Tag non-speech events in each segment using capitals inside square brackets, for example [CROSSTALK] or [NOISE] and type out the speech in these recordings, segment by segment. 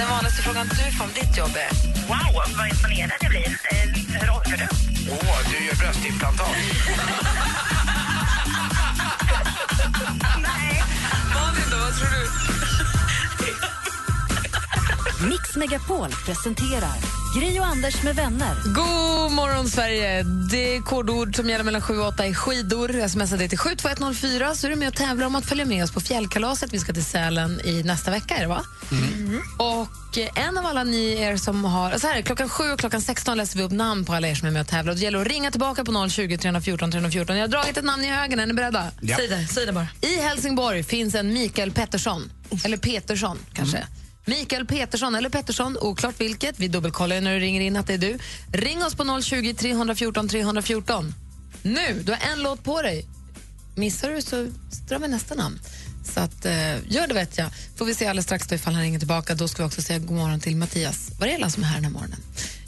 Den vanligaste frågan du får om ditt jobb är? Wow, vad imponerad jag blir. Hur orkar du? Åh, du gör bröstimplantat. Malin då, vad tror du? [LAUGHS] Mix Megapol presenterar Gri och Anders med vänner. God morgon, Sverige! Det är kodord som gäller mellan 7 och 8 i skidor. Smsa det till 72104 så är du med och tävlar om att följa med oss på fjällkalaset. Vi ska till Sälen i nästa vecka. Är det, va? Och eh, en av alla ni er som har... Så här, klockan 7 och klockan 16 läser vi upp namn på alla er som är med och tävlar. Det gäller att ringa tillbaka på 020 314 314. Jag har dragit ett namn i högen. Är ni beredda? Ja. Säg, det, säg det bara. I Helsingborg finns en Mikael Pettersson. Eller Petersson, kanske. Mikael Petersson, eller Pettersson, oklart vilket. Vi dubbelkollar när du ringer in att det är du. Ring oss på 020 314 314. Nu! Du har en låt på dig. Missar du så drar vi nästa namn. Så att, eh, gör det vet jag. Får vi se alldeles strax då ifall han ringer tillbaka. Då ska vi också säga god morgon till Mattias Varela som är här den här morgonen.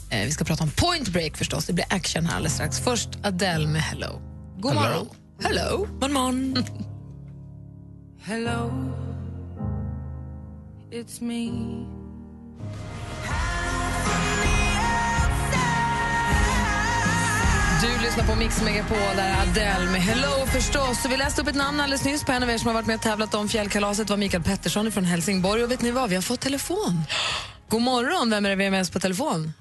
Eh, vi ska prata om Point Break förstås. Det blir action här alldeles strax. Först Adele med Hello. God morgon. Hello. God morgon. [LAUGHS] Hello, it's me. Du lyssnar på Mix Megapol, där är Adele med Hello förstås. Så vi läste upp ett namn alldeles nyss på en av er som har varit med och tävlat om fjällkalaset. var Mikael Pettersson från Helsingborg. Och vet ni vad, vi har fått telefon. God morgon, vem är det vi har med oss på telefon?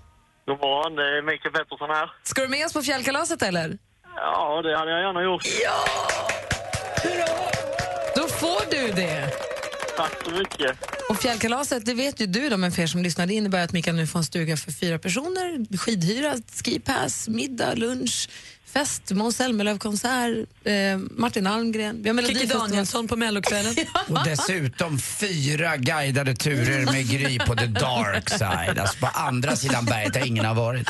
God morgon, det är Mikael Pettersson här. Ska du med oss på fjällkalaset eller? Ja, det hade jag gärna gjort. Då får du det. Tack så mycket. Och fjällkalaset, det vet ju du då, men för er som lyssnar, det innebär att Mikael nu får en stuga för fyra personer, skidhyra, skipass, middag, lunch, fest, Måns Zelmerlöw-konsert, eh, Martin Almgren. Vi har Kikki. Danielsson på Mellokvällen. [LAUGHS] Och dessutom fyra guidade turer med Gry på the dark side. Alltså på andra sidan berget där ingen har varit.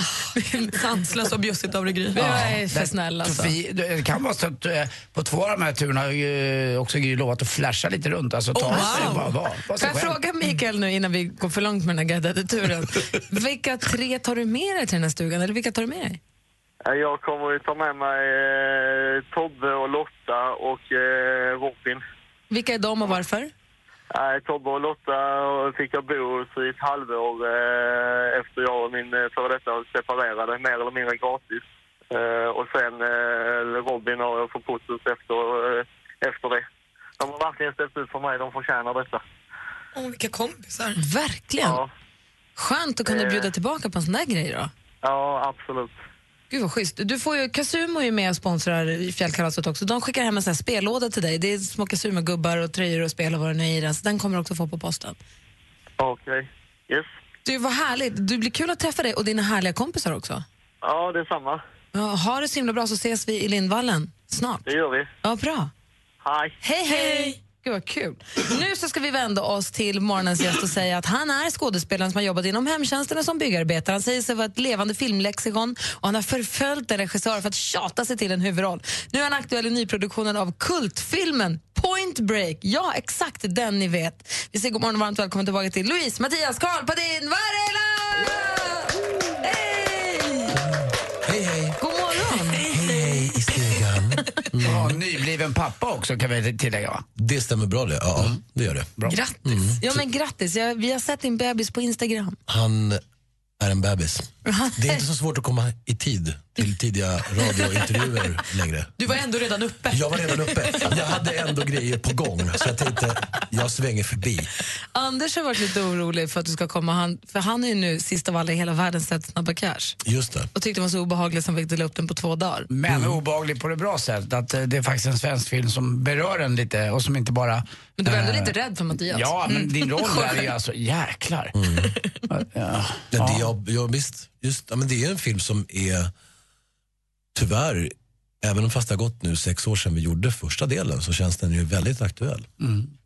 [LAUGHS] Sanslöst och bjussigt av dig, Gry. Vi är för där- snälla alltså. Det kan vara så att eh, på två av de här turerna har ju, också Gry lovat att flasha lite runt. Alltså ta Oh, sig wow. bara vara sig Får jag fråga Mikael nu innan vi går för långt med den här guidade turen. [LAUGHS] Vilka tre tar du med dig till den här stugan? Eller vilka tar du med dig? Eh, Jag kommer att ta med mig eh, Tobbe och Lotta och eh, Robin. Vilka är de och varför? Eh, Tobbe och Lotta fick jag bo hos i ett halvår eh, efter jag och min eh, före detta separerade, mer eller mindre gratis. Eh, och sen eh, Robin har jag fått bott hos efter, eh, efter det. De har verkligen ställt ut för mig, de förtjänar detta. Åh, vilka kompisar. Verkligen. Ja, Skönt att kunna Eh. bjuda tillbaka på en sån där grej då. ja absolut. Gud vad schysst. Du får ju, Casumo är ju med och sponsrar fjällkalaset också. De skickar hem en sån här spellåda till dig. Det är små Casumo-gubbar och tröjor och spel och vad det nu är i den. Så den kommer du också få på posten. Okej. Yes. Du, vad härligt. Du blir kul att träffa dig och dina härliga kompisar också. Ja, detsamma. Ja, ha det så himla bra så ses vi i Lindvallen snart. Det gör vi. Ja, bra. Hej. Hej, hej! Gud vad kul. Nu så ska vi vända oss till morgonens gäst och säga att han är skådespelaren som har jobbat inom hemtjänsten och som byggarbetare. Han säger sig vara ett levande filmlexikon och han har förföljt en regissör för att tjata sig till en huvudroll. Nu är han aktuell i nyproduktionen av kultfilmen Point Break. Ja, exakt den ni vet. Vi säger god morgon och varmt välkommen tillbaka till Louise Mattias Karl Padin Varela! Stugan. Ja, nybliven pappa också kan vi tillägga va? Det stämmer bra det. Ja, Mm. det gör det. Grattis! Ja, men grattis. Jag, vi har sett din bebis på Instagram. Han är en bebis. [LAUGHS] Det är inte så svårt att komma i tid till tidiga radiointervjuer längre. Du var ändå redan uppe. Jag var redan uppe. Jag hade ändå grejer på gång så jag tänkte jag svänger förbi. Anders har varit lite orolig för att du ska komma. Han, för han är ju nu sist av alla i hela världen sett Snabba Cash. Just det. Och tyckte det var så obehagligt som fick dela upp den på två dagar. Men obehaglig på det bra sättet. Att eh, det är faktiskt en svensk film som berör en lite och som inte bara... Men du var ändå eh, lite rädd för Mattias. Ja, men din roll där är ju [LAUGHS] alltså jäklar. Ja, Ja, det, jag, jag, visst, just, ja, men det är en film som är tyvärr, även om fast det har gått nu sex år sedan vi gjorde första delen så känns den ju väldigt aktuell.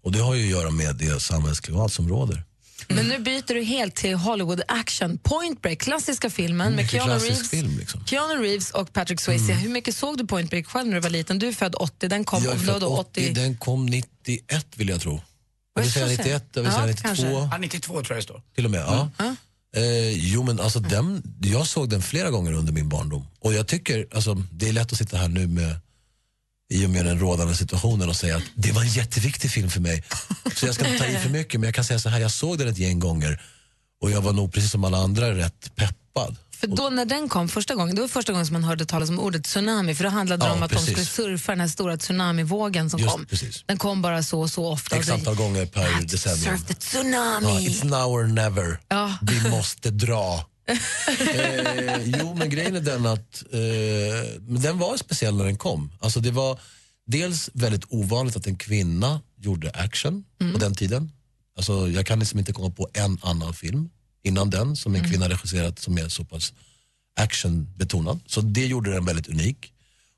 Och det har ju att göra med det samhällsklimat som råder. Men nu byter du helt till Hollywood action. Point Break, klassiska filmen med Keanu klassisk Reeves, film, liksom. Keanu Reeves och Patrick Swayze. Hur mycket såg du Point Break själv när du var liten? Du är född 80, den kom Jag född då 80, den kom 91 vill jag tro. Jag vill säga så ser. 91, jag vill Ja, säga 92 kanske. Ja, 92 tror jag det står. till och med. Ja. Eh, jo men alltså den, jag såg den flera gånger under min barndom. Och jag tycker, alltså, det är lätt att sitta här nu med i och med den rådande situationen och säga att det var en jätteviktig film för mig. Så jag ska inte ta i för mycket men jag kan säga så här, jag såg den ett gäng gånger och jag var nog precis som alla andra rätt peppad. För då när den kom första gången, det var första gången som man hörde talas om ordet tsunami, för då handlade det Ja, om att precis. de skulle surfa den här stora tsunamivågen som Just kom. precis. Den kom bara så och så ofta. X antal gånger per decennium. Surf the tsunami! Ja, it's now or never. Ja. Vi måste dra. [LAUGHS] eh, jo, men grejen är den att eh, den var speciell när den kom. Alltså det var dels väldigt ovanligt att en kvinna gjorde action på den tiden. Alltså, jag kan liksom inte komma på en annan film innan den som en kvinna regisserat som är så pass actionbetonad. Så det gjorde den väldigt unik.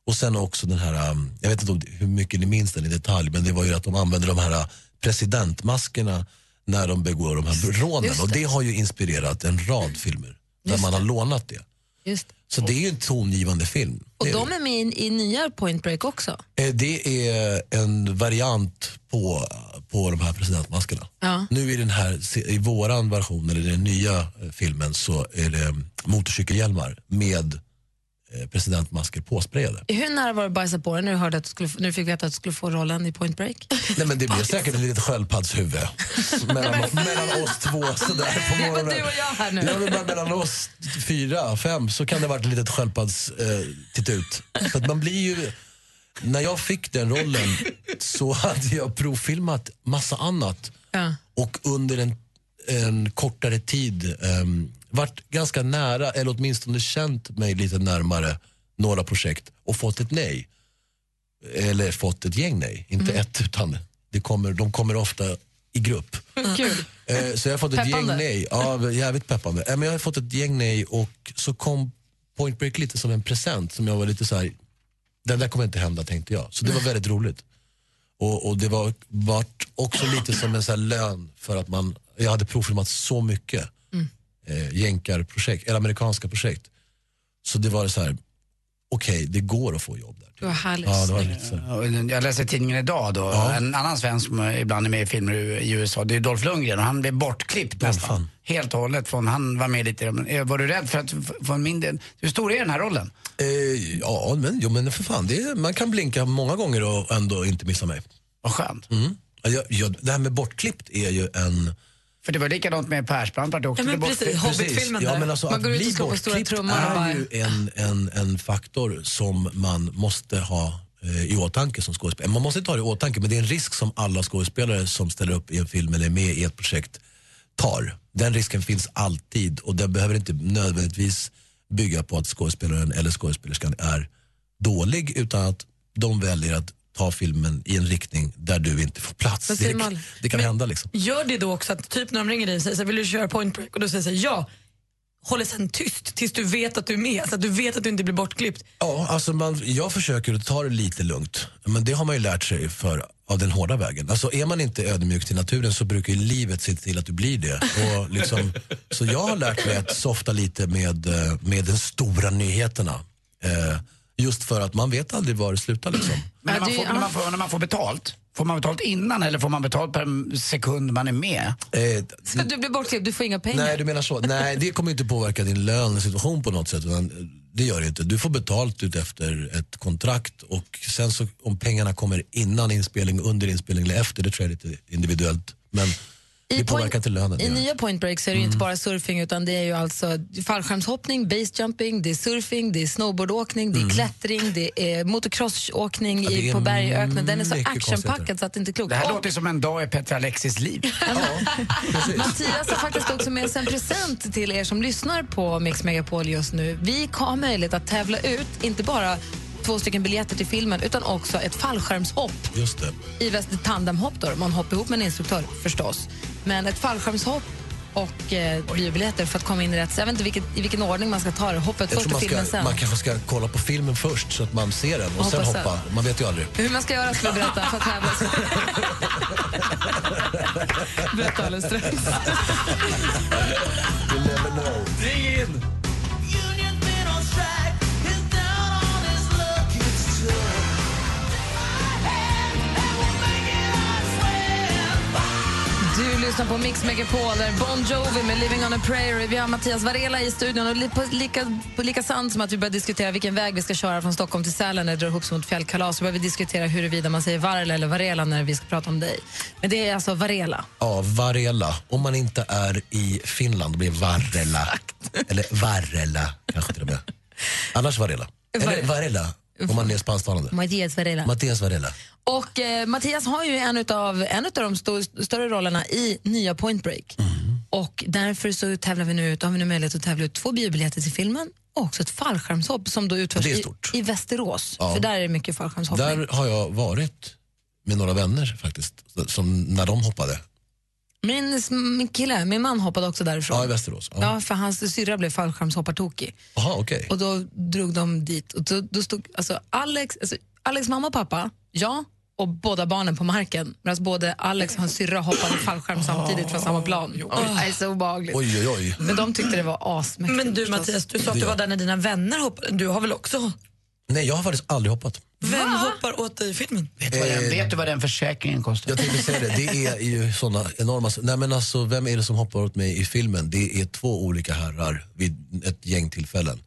Och sen också den här, um, jag vet inte hur mycket ni minns den i detalj, men det var ju att de använde de här uh, presidentmaskerna när de begår de här rånen. Just Och det. det har ju inspirerat en rad filmer där man har lånat det. Just. Så det är ju en tongivande film. Och Det de är med i, i nya Point Break också. Eh, Det är en variant på, på de här presidentmaskerna. Ja. Nu i den här, i våran version, eller den nya eh, filmen, så är det motorcykelhjälmar med eh, presidentmasker påsprayade. Hur nära var det att bajsa på dig när du, hörde att du, skulle, när du fick veta att du skulle få rollen i Point Break? Nej men det blir säkert ett litet sköldpaddshuvud [LAUGHS] mellan, mellan oss två sådär på Det morgonen. du och jag här nu. Ja, men mellan oss fyra, fem så kan det ha varit ett litet sköldpadds eh, titt ut. För att man blir ju, när jag fick den rollen så hade jag provfilmat massa annat Ja. och under en, en kortare tid um, varit ganska nära, eller åtminstone känt mig lite närmare några projekt och fått ett nej. Eller fått ett gäng nej, inte Mm. ett utan det kommer, de kommer ofta i grupp. Kul. Eh, så jag har fått ett Peppande. gäng nej. Ja, jävligt peppande. Eh, men jag har fått ett gäng nej och så kom Point Break lite som en present som jag var lite så här. Den där kommer inte hända tänkte jag. Så det var väldigt roligt. Och, och det var vart också lite som en så här lön för att man, jag hade provfilmat så mycket eh, jänkarprojekt, eller amerikanska projekt. Så det var så här, okej det går att få jobb där. Det var härligt. Ja, det var lite så. Jag läste tidningen idag då, en annan svensk som ibland är med i filmer i USA, det är Dolph Lundgren och han blev bortklippt nästan. fan. Helt och hållet från, han var med lite, men, eh, var du rädd för att få en mindre, hur stor är den här rollen? Eh, ja, men, jo, men för fan, det, är- man kan blinka många gånger och ändå inte missa mig. Vad skönt. Mm. Ja, Jag, jag, det här med bortklippt är ju en... För det var likadant med Persbrandt, vart det också Ja, men precis. Hobbit-filmen ja, men alltså, Man går ut och slår på stora trumman och bara- är ju en, en, en faktor som man måste ha eh, i åtanke som skådespelare. Man måste ta det i åtanke, men det är en risk som alla skådespelare som ställer upp i en film eller är med i ett projekt tar. Den risken finns alltid och det behöver inte nödvändigtvis bygga på att skådespelaren eller skådespelerskan är dålig utan att de väljer att ta filmen i en riktning där du inte får plats. Det, man? det kan hända liksom. Gör det då också att typ när de ringer dig och säger så här, vill du köra point break och du säger så här, ja, håller sen tyst tills du vet att du är med, så att du vet att du inte blir bortklippt. Ja, alltså man, jag försöker att ta det lite lugnt. Men det har man ju lärt sig för, av den hårda vägen. Alltså är man inte ödmjuk till naturen så brukar ju livet se till att du blir det. Och liksom, så jag har lärt mig att softa lite med, eh, med de stora nyheterna. Eh, just för att man vet aldrig var det slutar liksom. Men när man, får, när, man får, när man får betalt, får man betalt innan eller får man betalt per sekund man är med? Eh, Så du blir bortklippt, du får inga pengar. Nej, du menar så. Nej, det kommer inte påverka din lönesituation på något sätt. Utan det gör det inte. Du får betalt ut efter ett kontrakt och sen så om pengarna kommer innan inspelning, under inspelning eller efter, det tror jag är lite individuellt. Men det påverkar inte lönen. I ja. nya Point Break så är det Mm. inte bara surfing utan det är ju alltså fallskärmshoppning, basejumping, det är surfing, det är snowboardåkning, det är klättring, det är motocrossåkning Mm. Ja, det i, är på berg och öknen. Den är så actionpackad så att det inte är klokt. Det här Och låter som en dag i Petra Alexis liv. [LAUGHS] Mattias har faktiskt också med sig en present till er som lyssnar på Mix Megapol just nu. Vi har möjlighet att tävla ut inte bara två stycken biljetter till filmen utan också ett fallskärmshopp Just det. i väst tandemhopp då, man hoppar ihop med en instruktör förstås. Men ett fallskärmshopp och eh, biobiljetter för att komma in i rätt. Så jag vet inte vilket, i vilken ordning man ska ta det. Hoppet först och man, filmen ska, sen. man kanske ska kolla på filmen först så att man ser den och sen Hoppas hoppa. Man vet ju aldrig. Hur man ska göra ska vi berätta för att tävla. [LAUGHS] berätta alldeles strax. Ring in! Lyssnar på Mix Megapol, där Bon Jovi med Living on a prayer. Vi har Mattias Varela i studion. Och li- på lika, på lika sant som att vi börjar diskutera vilken väg vi ska köra från Stockholm till Sälen när det drar ihop sig mot fjällkalas så börjar vi diskutera huruvida man säger Varela eller Varela när vi ska prata om dig. Men det är alltså Varela. Ja, Varela. Om man inte är i Finland blir Varela. Eller Varela kanske till och med. Annars Varela. Eller Varela om man är spansktalande. Mattias Varela. Mattias Varela. Och eh, Mattias har ju en av en utav de sto- större rollerna i nya Point Break. Mm. Och därför så tävlar vi nu ut, har vi nu möjlighet att tävla ut två biobiljetter till filmen och också ett fallskärmshopp som då utförs i, i Västerås. Ja. För där är det mycket fallskärmshoppning. Där har jag varit med några vänner faktiskt, som när de hoppade. Min, min kille, min man hoppade också därifrån. Ja, i Västerås. Ja. Ja, för hans syrra blev fallskärmshoppartokig. Okej. Och då drog de dit. Och då, då stod alltså Alex, alltså Alex mamma och pappa, jag och båda barnen på marken. Medan både Alex och hans syrra hoppade fallskärm samtidigt från samma plan. Oh, det är så obehagligt. Oj, oj, oj. Men de tyckte det var asmäktigt. Men du förstås. Mattias, du sa att du var där när dina vänner hoppade. Du har väl också... Nej, jag har faktiskt aldrig hoppat. Vem hoppar åt dig i filmen? Vet du, vad den, vet du vad den försäkringen kostar? Jag tänkte säga det, det är ju såna enorma... Nej men alltså, vem är det som hoppar åt mig i filmen? Det är två olika herrar vid ett gäng tillfällen.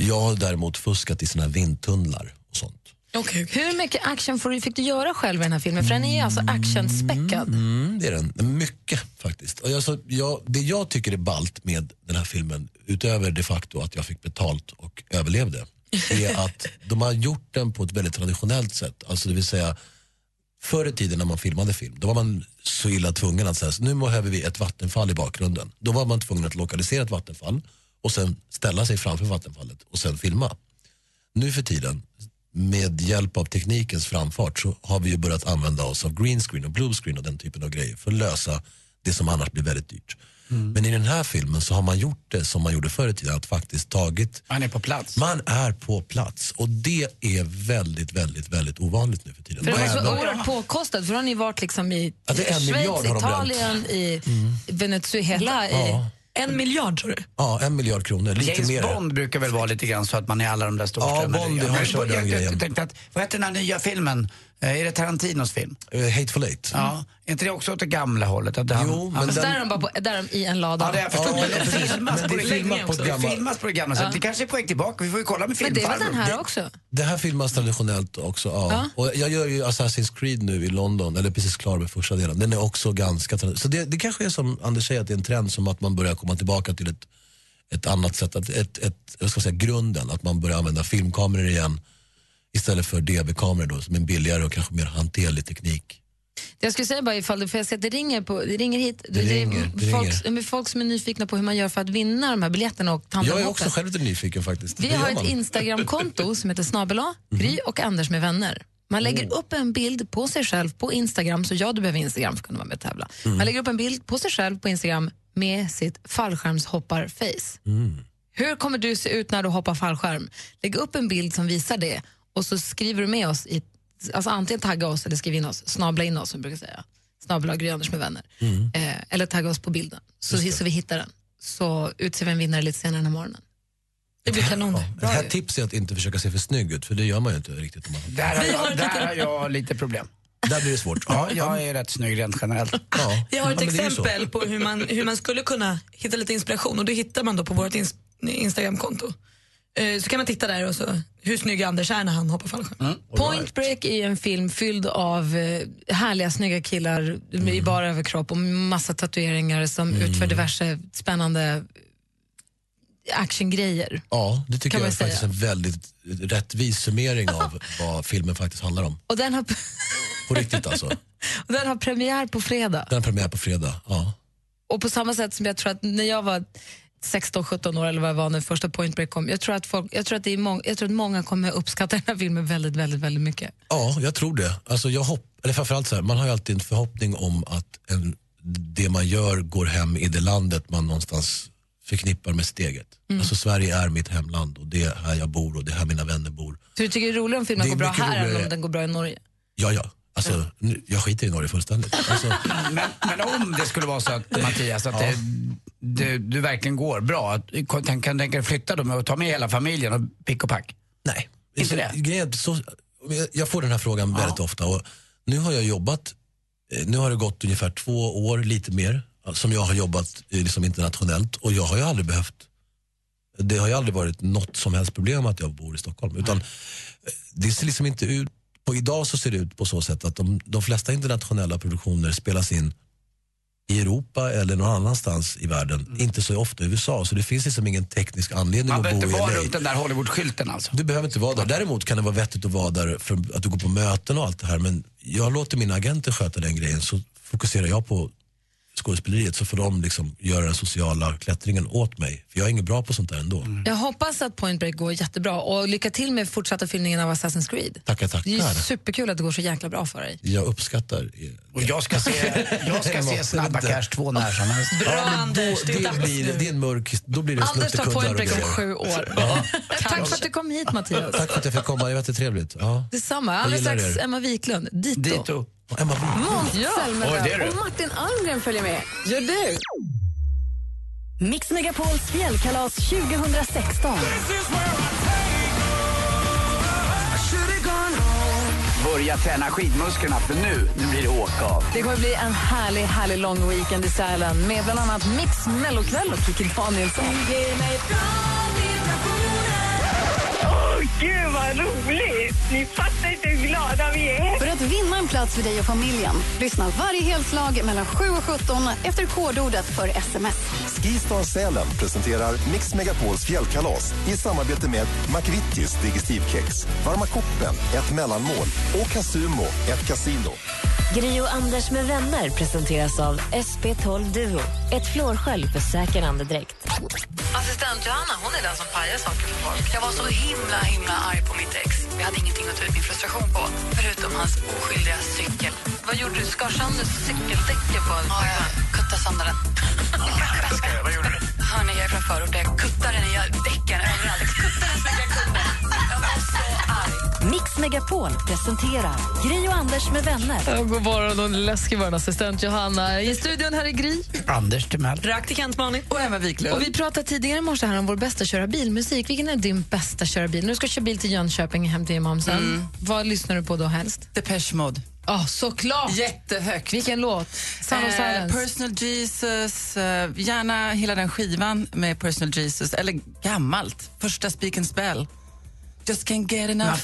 Jag har däremot fuskat i såna här vindtunnlar och sånt. Okay, Hur mycket action får du, fick du göra själv i den här filmen? För den är alltså actionspäckad. Mm, det är den. Mycket faktiskt. Och alltså, jag, det jag tycker är ballt med den här filmen, utöver det facto att jag fick betalt och överlevde, är att de har gjort den på ett väldigt traditionellt sätt. Alltså det vill säga, förr i tiden när man filmade film, då var man så illa tvungen att säga, nu behöver vi ett vattenfall i bakgrunden. Då var man tvungen att lokalisera ett vattenfall och sen ställa sig framför vattenfallet och sen filma. Nu för tiden, med hjälp av teknikens framfart så har vi ju börjat använda oss av green screen och blue screen och den typen av grejer för att lösa det som annars blir väldigt dyrt. Men i den här filmen så har man gjort det som man gjorde förr i tiden, att faktiskt tagit Han är på plats. man är på plats och det är väldigt, väldigt, väldigt ovanligt nu för tiden. För det måste Även- vara oerhört påkostat, för då har ni varit liksom i Ja, är Schweiz, har Italien, i Venezuela. I, Ja. En miljard tror du? Ja, en miljard kronor, lite James mer. Bond brukar väl vara lite grann så att man är i alla de där storstäderna. Ja, Bond, Jag- han jag- den jag, grejen. jag tänkte att, vad heter den här nya filmen? Eh, Är det Tarantinos film? Uh, Hateful Eight. Ja. Är inte det också åt det gamla hållet? Att han, Jo, men han, Fast den- där är de bara på, där är de i en lada. Ja, det har jag förstått. Ja, men det filmas på det filmat på det gammalt- filmas på det gamla sättet. Det kanske är på väg tillbaka. Vi får ju kolla med Men det är väl filmfarbror. den här också? Det här filmas traditionellt också. Ja. Ja. Och jag gör ju Assassin's Creed nu i London, eller precis klar med första delen. Den är också ganska. Så det, det kanske är som Anders säger, att det är en trend som att man börjar komma tillbaka till ett, ett annat sätt, att, ett, ett, vad ska jag säga, grunden. Att man börjar använda filmkameror igen istället för DV-kameror då, som är en billigare och kanske mer hanterlig teknik. Jag skulle säga bara ifall du, för jag ser att det ringer, på, det ringer hit. Det ringer, det folk, ringer. folk som är nyfikna på hur man gör för att vinna de här biljetterna och Jag är också själv lite nyfiken faktiskt. Vi har ett? Instagramkonto [LAUGHS] som heter snabel Gry och Anders med vänner. Man lägger upp en bild på sig själv på Instagram, så ja, du behöver Instagram för att kunna vara med och tävla. Man lägger upp en bild på sig själv på Instagram med sitt fallskärmshoppar-face. Hur kommer du se ut när du hoppar fallskärm? Lägg upp en bild som visar det och så skriver du med oss, i, alltså antingen tagga oss eller skriv in oss, snabla in oss som vi brukar säga. Snabla Gry Anders med vänner. Eh, eller tagga oss på bilden så, så vi hittar den. Så utser vi en vinnare lite senare den här morgonen. Det blir kanon. Ja, det här tips är att inte försöka se för snygg ut, för det gör man ju inte riktigt. Om man... Där har, Vi har jag, där har jag lite problem. Där blir det svårt. Ja, jag är rätt snygg rent generellt. Ja. [LAUGHS] Vi har ett Ja, exempel på hur man, hur man skulle kunna hitta lite inspiration och det hittar man då på vårt ins Instagramkonto. Eh, Så kan man titta där och så hur snygg Anders är när han hoppar fallskärm. Point Break är en film fylld av eh, härliga, snygga killar i bara överkropp och massa tatueringar som utför diverse spännande actiongrejer. Ja, det tycker jag är säga. faktiskt en väldigt rättvis summering av [LAUGHS] vad filmen faktiskt handlar om. Och den har, På riktigt alltså. och [LAUGHS] den har premiär på fredag. Den har premiär på fredag. Ja. Och på samma sätt som jag tror att när jag var 16-17 år eller vad jag var när första Point Break kom, jag tror att, folk, jag tror att, det är mång, jag tror att många kommer uppskatta [LAUGHS] den här filmen väldigt, väldigt, väldigt mycket. ja, jag tror det. Alltså jag hopp, eller framförallt så här, man har ju alltid en förhoppning om att en det man gör går hem i det landet man någonstans förknippar med sitt eget. Mm. Alltså Sverige är mitt hemland och det är här jag bor och det är här mina vänner bor. Så du tycker det är roligare om filmen går bra här än roligare. om den går bra i Norge? Ja, ja. Alltså, nu, jag skiter i Norge fullständigt. Alltså, Men, men om det skulle vara så att Mattias, att det, du, du verkligen går bra, kan, kan tänka dig flytta då och ta med hela familjen och pick och pack? Nej. Inte så, det? grejen så, jag- får den här frågan väldigt ofta och nu har jag jobbat, eh, nu har det gått ungefär två år, lite mer, som jag har jobbat eh, liksom internationellt och jag har ju aldrig behövt, det har ju aldrig varit något som helst problem att jag bor i Stockholm. Utan eh, det ser liksom inte ut, på idag så ser det ut på så sätt att de, de flesta internationella produktioner spelas in i Europa eller någon annanstans i världen, inte så ofta i USA. Så det finns liksom ingen teknisk anledning Man att behöver bo inte i vara LA. runt den där Hollywood-skylten alltså. Du behöver inte vara där. Däremot kan det vara vettigt att vara där för att du går på möten och allt det här. Men jag låter mina agenter sköta den grejen så fokuserar jag på skådespeleriet så får de liksom göra den sociala klättringen åt mig. För jag är ingen bra på sånt där ändå. Jag hoppas att Point Break går jättebra och lycka till med fortsatta filmningen av Assassin's Creed. Tackar, Det är tackar. superkul att det går så jäkla bra för dig. Jag uppskattar. Och jag ska se, jag ska se [LAUGHS] Snabba Cash 2 när som helst. Bra Ja, Anders, då, det det, blir, det är en mörk då blir det Anders tar Point Break om sju år. Tack för att du kom hit Mattias. Tack för att jag fick komma, det var jättetrevligt. Ja. Detsamma. Alldeles strax. Emma Wiklund, Dito. Dito. Och Emma Wiklund. Måns Ja. Zelmerlöw och Martin Almgren följer med. Gör du? Mix Megapols fjällkalas 2016. Börja träna skidmusklerna för nu, nu blir det åka av. Det kommer bli en härlig, härlig lång weekend i Sälen med bland annat Mix Mellokväll och Kikki Danielsson. Gud vad roligt! Ni fattar inte hur glada vi är. För att vinna en plats för dig och familjen, lyssna varje helslag mellan 7 och 17 efter kodordet för sms. Skistar Sälen presenterar Mix Megapols fjällkalas i samarbete med McVittys Digestivkex, Varma koppen, ett mellanmål och Casumo, ett kasino. Gri och Anders med vänner presenteras av SP12 Duo. Ett flårskölj för säker andedräkt. Assistent Johanna hon är den som pajar saker för folk. Jag var så himla himla arg på mitt ex. Vi hade ingenting att ta ut min frustration på, förutom hans oskyldiga cykel. Vad gjorde du? Skar sönder cykeldäcken på en Ja, jag kuttade sönder den. Vad gjorde du? Hörni, jag är från förort. Jag kuttade den i däcken överallt. Jag kuttade så mycket Mix Megapol presenterar Gri och Anders med vänner. God morgon och läskig vår assistent Johanna. I studion här är Gry. Anders Timell. Praktikant Malin. Och Emma Wiklund. Och vi pratade tidigare i morse här om vår bästa köra bilmusik. Vilken är din bästa köra bil? Du ska köra bil till Jönköping hem till Imamsen, Mm. vad lyssnar du på då helst? Depeche Mode. Ja, såklart! Jättehögt. Vilken låt? Sound of Eh, Silence. Personal Jesus, eh, gärna hela den skivan med Personal Jesus, eller gammalt, första Speak and Spell. Just can't get enough.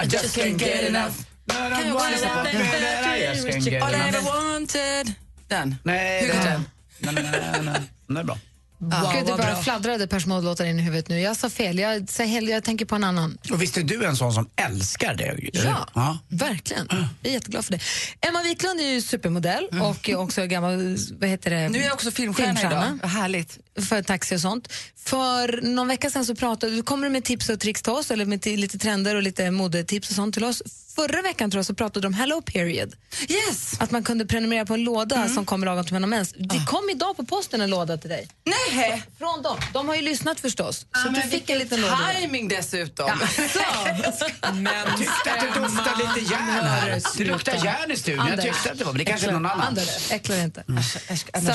I just can't get enough. Can't get All I ever wanted. Den. Nej, Hur går den? Nej, nej, nej. Den är bra. Wow, Ja, Gud, det bara bra. fladdrade Persmood-låtar in i huvudet nu. Jag sa fel. Jag, sa hel, jag tänker på en annan. Och visst är du en sån som älskar det? Ja, ja. verkligen. Jag är jätteglad för det. Emma Wiklund är ju supermodell och är också gammal, vad heter det? Mm. Nu är jag också filmstjärna idag. Vad härligt. För taxi och sånt. För någon vecka sedan så pratade du, kommer du med tips och tricks till oss, eller med lite trender och lite modetips och sånt till oss. Förra veckan tror jag så pratade du om Hello Period. Yes! Att man kunde prenumerera på en låda som kommer lagom till man har mens. Det kom idag på posten en låda till dig. Nej! Från dem. De har ju lyssnat förstås. Så Ja, du men fick en liten låda. timing dessutom. Jag [LAUGHS] tyckte att det doftade lite järn här. Det luktar järn i studion. Jag tyckte att det var, men det kanske är någon annan. Anders, äckla inte. Anders,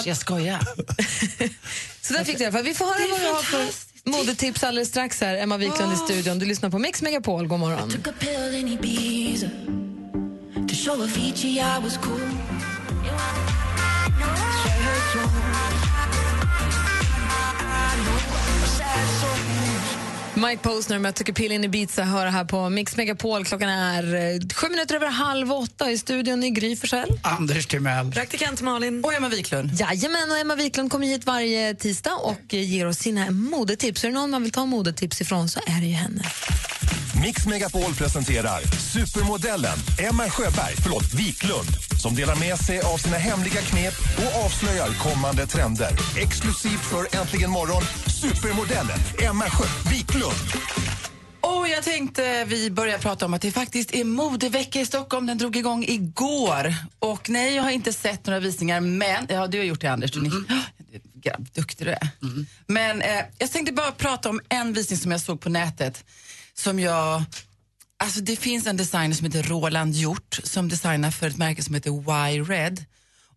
Så- jag skojar. Så där fick du i alla fall. Vi får höra vad du har för modetips alldeles strax här. Emma Wiklund i studion. Du lyssnar på Mix Megapol. God morgon. Mike Posner med a pill in Ibiza hör här på Mix Megapol. Klockan är eh, sju minuter över halv åtta i studion i Gry Forssell. Anders Timell. Praktikant Malin. Och Emma Wiklund. Jajamän, och Emma Wiklund kommer hit varje tisdag och eh, ger oss sina modetips. Är det någon man vill ta modetips ifrån så är det ju henne. Mix Megapol presenterar supermodellen Emma Sjöberg, förlåt, Wiklund som delar med sig av sina hemliga knep och avslöjar kommande trender. Exklusivt för Äntligen morgon, supermodellen Emma Sjö Wiklund. Och jag tänkte vi börjar prata om att det faktiskt är modevecka i Stockholm. Den drog igång igår. Och nej, jag har inte sett några visningar, men ja, du har gjort det Anders. Du mm. Grabb, duktig du är. Men eh, jag tänkte bara prata om en visning som jag såg på nätet som jag Alltså det finns en designer som heter Roland Hjort som designar för ett märke som heter Y-Red.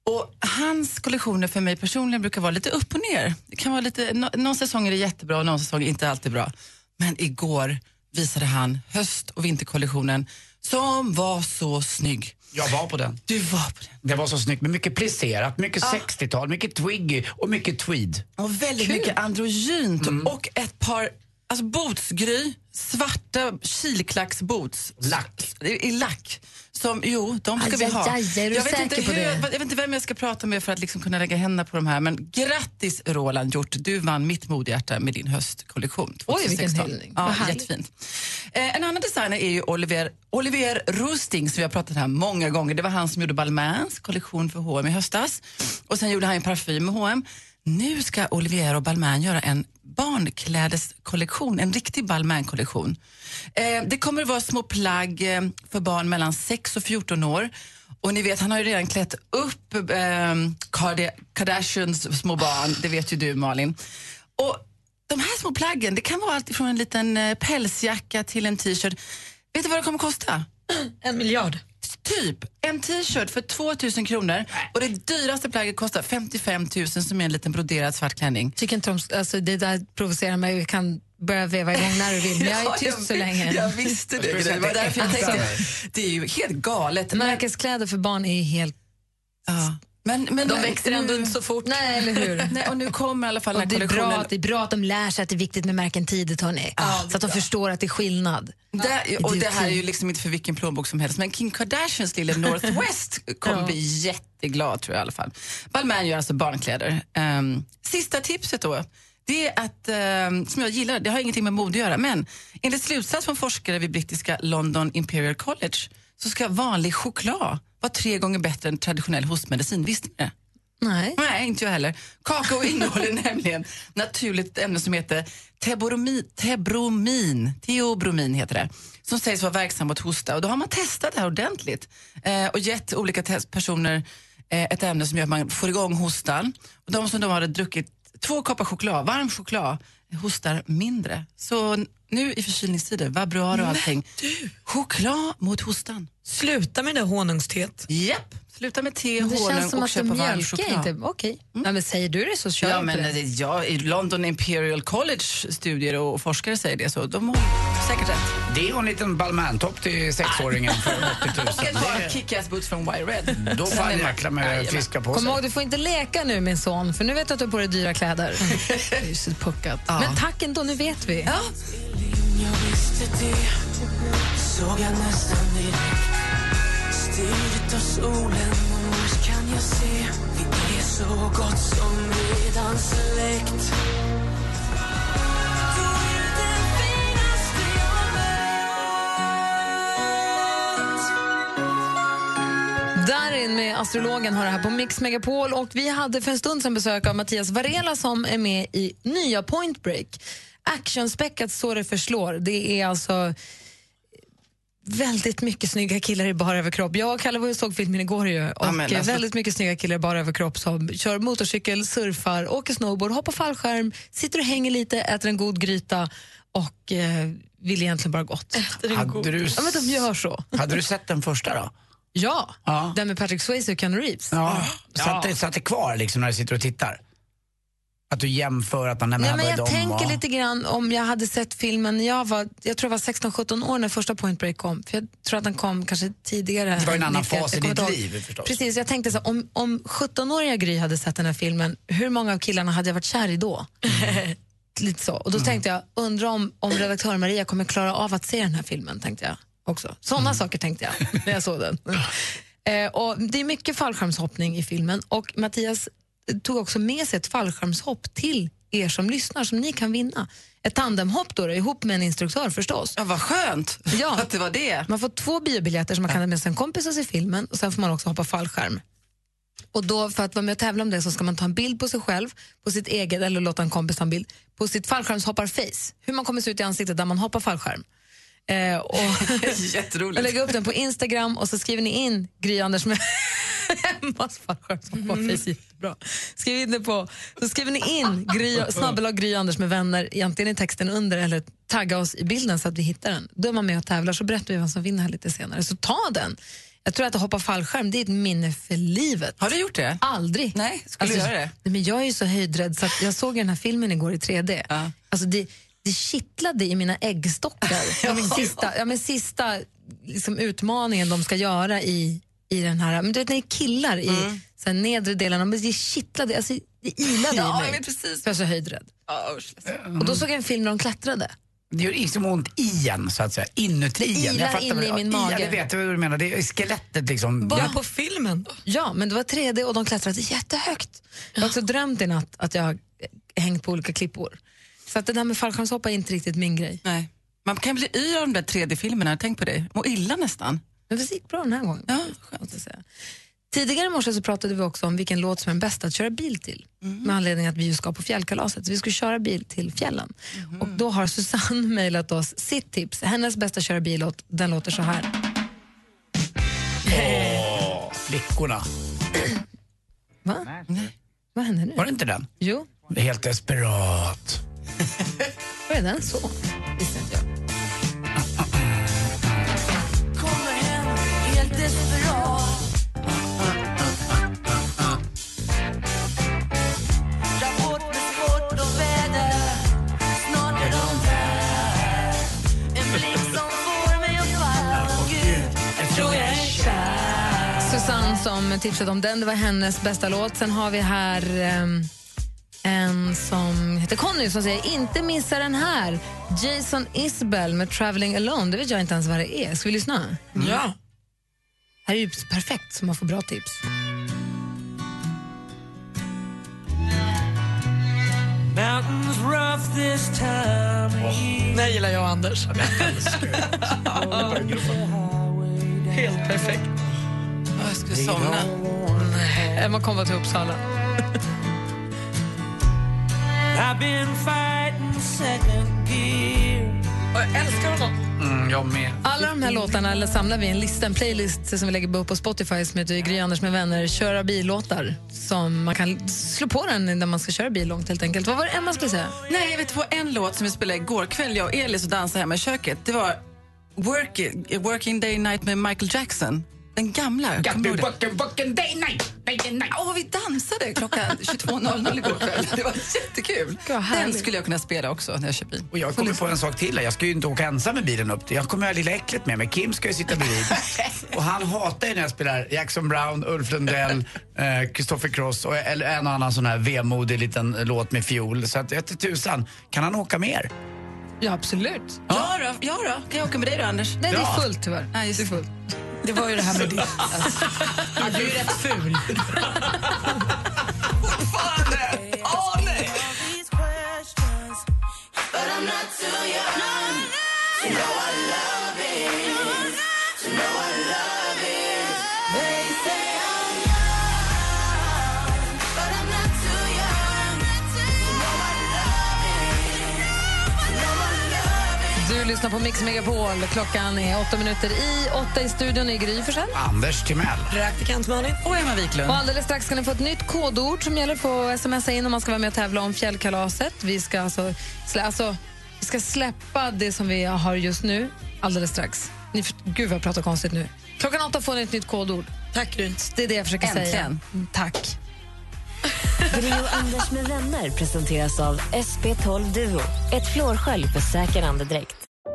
Och hans kollektioner för mig personligen brukar vara lite upp och ner. Det kan vara lite, nå, någon säsong är det jättebra och någon säsong är inte alltid bra. Men igår visade han höst och vinterkollektionen som var så snygg. Jag var på den. Du var på den. Det var så snyggt med mycket plisserat, mycket Ja. 60-tal, mycket twiggy och mycket tweed. Och väldigt mycket androgynt och ett par alltså bootsgry, svarta kilklacksboots. Lack. I, I lack. Som, jo, de ska Aj, vi aj, ha. aj, är du jag, vet inte hur, det? Jag, vet inte vem jag ska prata med för att liksom kunna lägga händerna på de här. Men grattis Roland Hjort, du vann mitt modehjärta med din höstkollektion 2016. Oj, vilken hyllning. Ja, jättefint. Eh, en annan designer är ju Olivier, Olivier Roosting som vi har pratat här många gånger. Det var han som gjorde Balmains kollektion för H&M i höstas. Och sen gjorde han en parfym med H&M. Nu ska Olivier och Balmain göra en barnklädeskollektion, en riktig Balmain-kollektion. Eh, det kommer att vara små plagg eh, för barn mellan 6 och 14 år. Och ni vet, han har ju redan klätt upp eh, Kardashians små barn, det vet ju du Malin. Och de här små plaggen, det kan vara allt från en liten eh, pälsjacka till en t-shirt. Vet du vad det kommer att kosta? En miljard. Typ en t-shirt för 2000 kronor och det dyraste plagget kostar 55 000 som är en liten broderad svart klänning. Tycker inte om, alltså, det där provocerar mig. Vi kan börja veva igång när du vill, men jag är [LAUGHS] Ja, tyst så länge. Jag visste det. Det var därför jag tänkte, det är ju helt galet. Märkeskläder för barn är helt... Ja. Men, men De växer ändå inte så fort. Nej, eller hur? [LAUGHS] Nej, och nu kommer i alla fall Och det, är bra, att- det är bra att de lär sig att det är viktigt med märken tidigt, hörni. så att de förstår att det är skillnad. Det, och det här är ju liksom inte för vilken plånbok som helst, men Kim Kardashians lilla [LAUGHS] Northwest kommer Ja. bli jätteglad tror jag i alla fall. Balmain gör alltså barnkläder. Ehm, sista tipset då, det är att, ehm, som jag gillar, det har ingenting med mode att göra, men enligt slutsats från forskare vid brittiska London Imperial College så ska vanlig choklad vara tre gånger bättre än traditionell hostmedicin. Visste ni det? Nej. Nej, inte jag heller. Kakao innehåller [LAUGHS] nämligen naturligt ämne som heter tebromin, tebromin, teobromin heter det, som sägs vara verksam mot hosta. Och då har man testat det här ordentligt eh, och gett olika personer eh, ett ämne som gör att man får igång hostan. Och de som då hade druckit två koppar choklad, varm choklad, hostar mindre. Så nu i förkylningstider, vabruari och allting, choklad mot hostan. Sluta med det där honungsteet. Japp, sluta med te, Det honung känns som och att de köpa varm mjölkar choklad. inte. Okej. Nej, men säger du det så kör Ja, men det. det, ja, i London Imperial College studier och forskare säger det, så de har säkert rätt. Det är en liten Balmain-topp till sexåringen för 80 000. Och ett par kick-ass boots från Y-Red. Då får han jäkla med friska på Kom sig. ihåg, du får inte leka nu min son, för nu vet du att du har på dig dyra kläder. [LAUGHS] det är ju så puckat. Men tack ändå, nu vet vi. Ja. Jag visste det. Såg jag nästan direkt. Styret av solen och kan jag se. Vi är så gott som redan släkt. Du är den finaste jag mött. Darin med astrologen har det här på Mix Megapol. Och vi hade för en stund sedan besök av Mattias Varela som är med i nya Point Break. Actionspäckat så det förslår. Det är alltså väldigt mycket snygga killar i bara överkropp. Jag och Kalle var och såg filmen igår ju, och Ja, men alltså- väldigt mycket snygga killar i bara överkropp som kör motorcykel, surfar, åker snowboard, hoppar fallskärm, sitter och hänger lite, äter en god gryta och eh, vill egentligen bara gott. Hade du, Ja, men de gör så. hade du sett den första då? Ja, Ja. den med Patrick Swayze och Keanu Reeves. Ja. Satt, det, satt det kvar liksom när du sitter och tittar? Att du jämför att Nej, här men jag tänker och- lite grann om jag hade sett filmen när jag var, jag tror jag var 16-17 år när första Point Break kom. För jag tror att den kom kanske tidigare. Det var en annan 91. fas i ditt liv förstås. Precis, jag tänkte så om, om 17-åriga Gry hade sett den här filmen, hur många av killarna hade jag varit kär i då? [LAUGHS] lite så. Och då tänkte jag, undrar om, om redaktör Maria kommer klara av att se den här filmen, tänkte jag också. Sådana saker tänkte jag när jag såg den. [LAUGHS] Eh, och det är mycket fallskärmshoppning i filmen och Mattias tog också med sig ett fallskärmshopp till er som lyssnar som ni kan vinna. Ett tandemhopp då, då, ihop med en instruktör förstås. Ja, vad skönt ja. [LAUGHS] att det var det. Man får två biobiljetter som man kan ha med sig en kompis och se filmen och sen får man också hoppa fallskärm. Och då, för att vara med och tävla om det så ska man ta en bild på sig själv, på sitt eget, eller låta en kompis ta en bild, på sitt fallskärmshopparface. Hur man kommer se ut i ansiktet där man hoppar fallskärm. Eh, och [LAUGHS] Jätteroligt. Lägger upp den på Instagram och så skriver ni in Gry Anders med Emmas fallskärmshoppar-face jättebra. Skriv in det på, så skriver ni in Gry, snabbelag Gry Anders med vänner, egentligen i texten under eller tagga oss i bilden så att vi hittar den. Då är man med och tävlar så berättar vi vem som vinner här lite senare. Så ta den. Jag tror att hoppa fallskärm det är ett minne för livet. Har du gjort det? Aldrig. Nej, skulle du göra det? Nej, men jag är ju så höjdrädd så att jag såg den här filmen igår i 3D. Alltså det, det kittlade i mina äggstockar. [LAUGHS] ja, min sista, ja, men sista liksom, utmaningen de ska göra i, i den här... Men du vet när det är killar i Mm. så här, nedre delen, men det kittlade, alltså, det ilade Ja, i mig. jag precis. För jag är så höjdrädd. Ja, usch, ledsen. Och då såg jag en film där de klättrade. Det gör liksom ont i en, så att säga. Inuti en. ilar Jag fattar in vad- i min Ja, mage. det vet jag vad du menar. Det är skelettet liksom. Bara Ja. på filmen? Ja, men det var 3D och de klättrade jättehögt. Jag har också drömt i natt att jag har hängt på olika klippor. Så att det där med fallskärmshoppa är inte riktigt min grej. Nej. Man kan bli yr av de där 3D-filmerna, tänk på det. Må illa nästan. Men det gick bra den här gången. Ja, skönt att säga. Tidigare i morse så pratade vi också om vilken låt som är bäst att köra bil till. Med anledning att vi ska på fjällkalaset. Så vi skulle köra bil till fjällen. Och då har Susanne [LAUGHS] mejlat oss sitt tips. Hennes bästa köra bil-låt, den låter så här. Åh, flickorna. [CLEARS THROAT] Va? Vad hände nu? Var det inte den? Jo. Helt desperat. [LAUGHS] Var är den så? Visste inte jag. Som tipsade om den, det var hennes bästa låt. Sen har vi här ehm, en som heter Conny som säger inte missa den här. Jason Isbell med Traveling Alone. Det vet jag inte ens vad det är. Ska vi lyssna? Ja. här är ju perfekt så man får bra tips. Mountains rough this time year Det gillar jag och Anders. [LAUGHS] Helt perfekt. Jag skulle somna. Emma kommer till Uppsala. I've been fighting second gear Och jag älskar honom. Mm, jag med. Alla de här låtarna eller samlar vi i en lista, en playlist som vi lägger upp på Spotify som heter Gry Anders med vänner, köra bil-låtar. Som man kan slå på den när man ska köra bil långt helt enkelt. Vad var det Emma skulle säga? Nej, jag vet var en låt som vi spelade igår kväll, jag och Elis och dansade hemma i köket. Det var Working, working Day Night med Michael Jackson. Den gamla. Got me working, working day night, day and night. Åh, vi dansade klockan [LAUGHS] 22.00 igår kväll. Det var jättekul. Den härligt. skulle jag kunna spela också när jag kör bil. Och jag kommer på en sak till. här. Jag ska ju inte åka ensam med bilen upp. Jag kommer ha lilla äcklet med mig. Kim ska ju sitta bredvid. [LAUGHS] och han hatar ju när jag spelar Jackson Brown, Ulf Lundell, [LAUGHS] eh, Christopher Cross och eller en och annan sån här vemodig liten låt med fiol. Så att jag tusan, kan han åka mer? Ja, absolut. Ja då, ja då. Kan jag åka med dig då, Anders? Nej, det Ja. är fullt tyvärr. Nej, just det. Det var ju det här med ditt. Ja, du är rätt ful. Åh, nej! Du lyssnar på Mix Megapol. Klockan är åtta minuter i åtta i studion i Gry Forssell. Anders Timell. Praktikant Malin. Och Emma Wiklund. Och alldeles strax ska ni få ett nytt kodord som gäller på smsa in om man ska vara med och tävla om fjällkalaset. Vi ska alltså, slä, alltså, vi ska släppa det som vi har just nu alldeles strax. Ni, för- gud vad jag pratar konstigt nu. Klockan åtta får ni ett nytt kodord. Tack Gry. Det är det jag försöker säga. Äntligen. Mm, Tack. Gri och Anders med vänner presenteras av SP12 Duo. Ett flårskölj för säker andedräkt.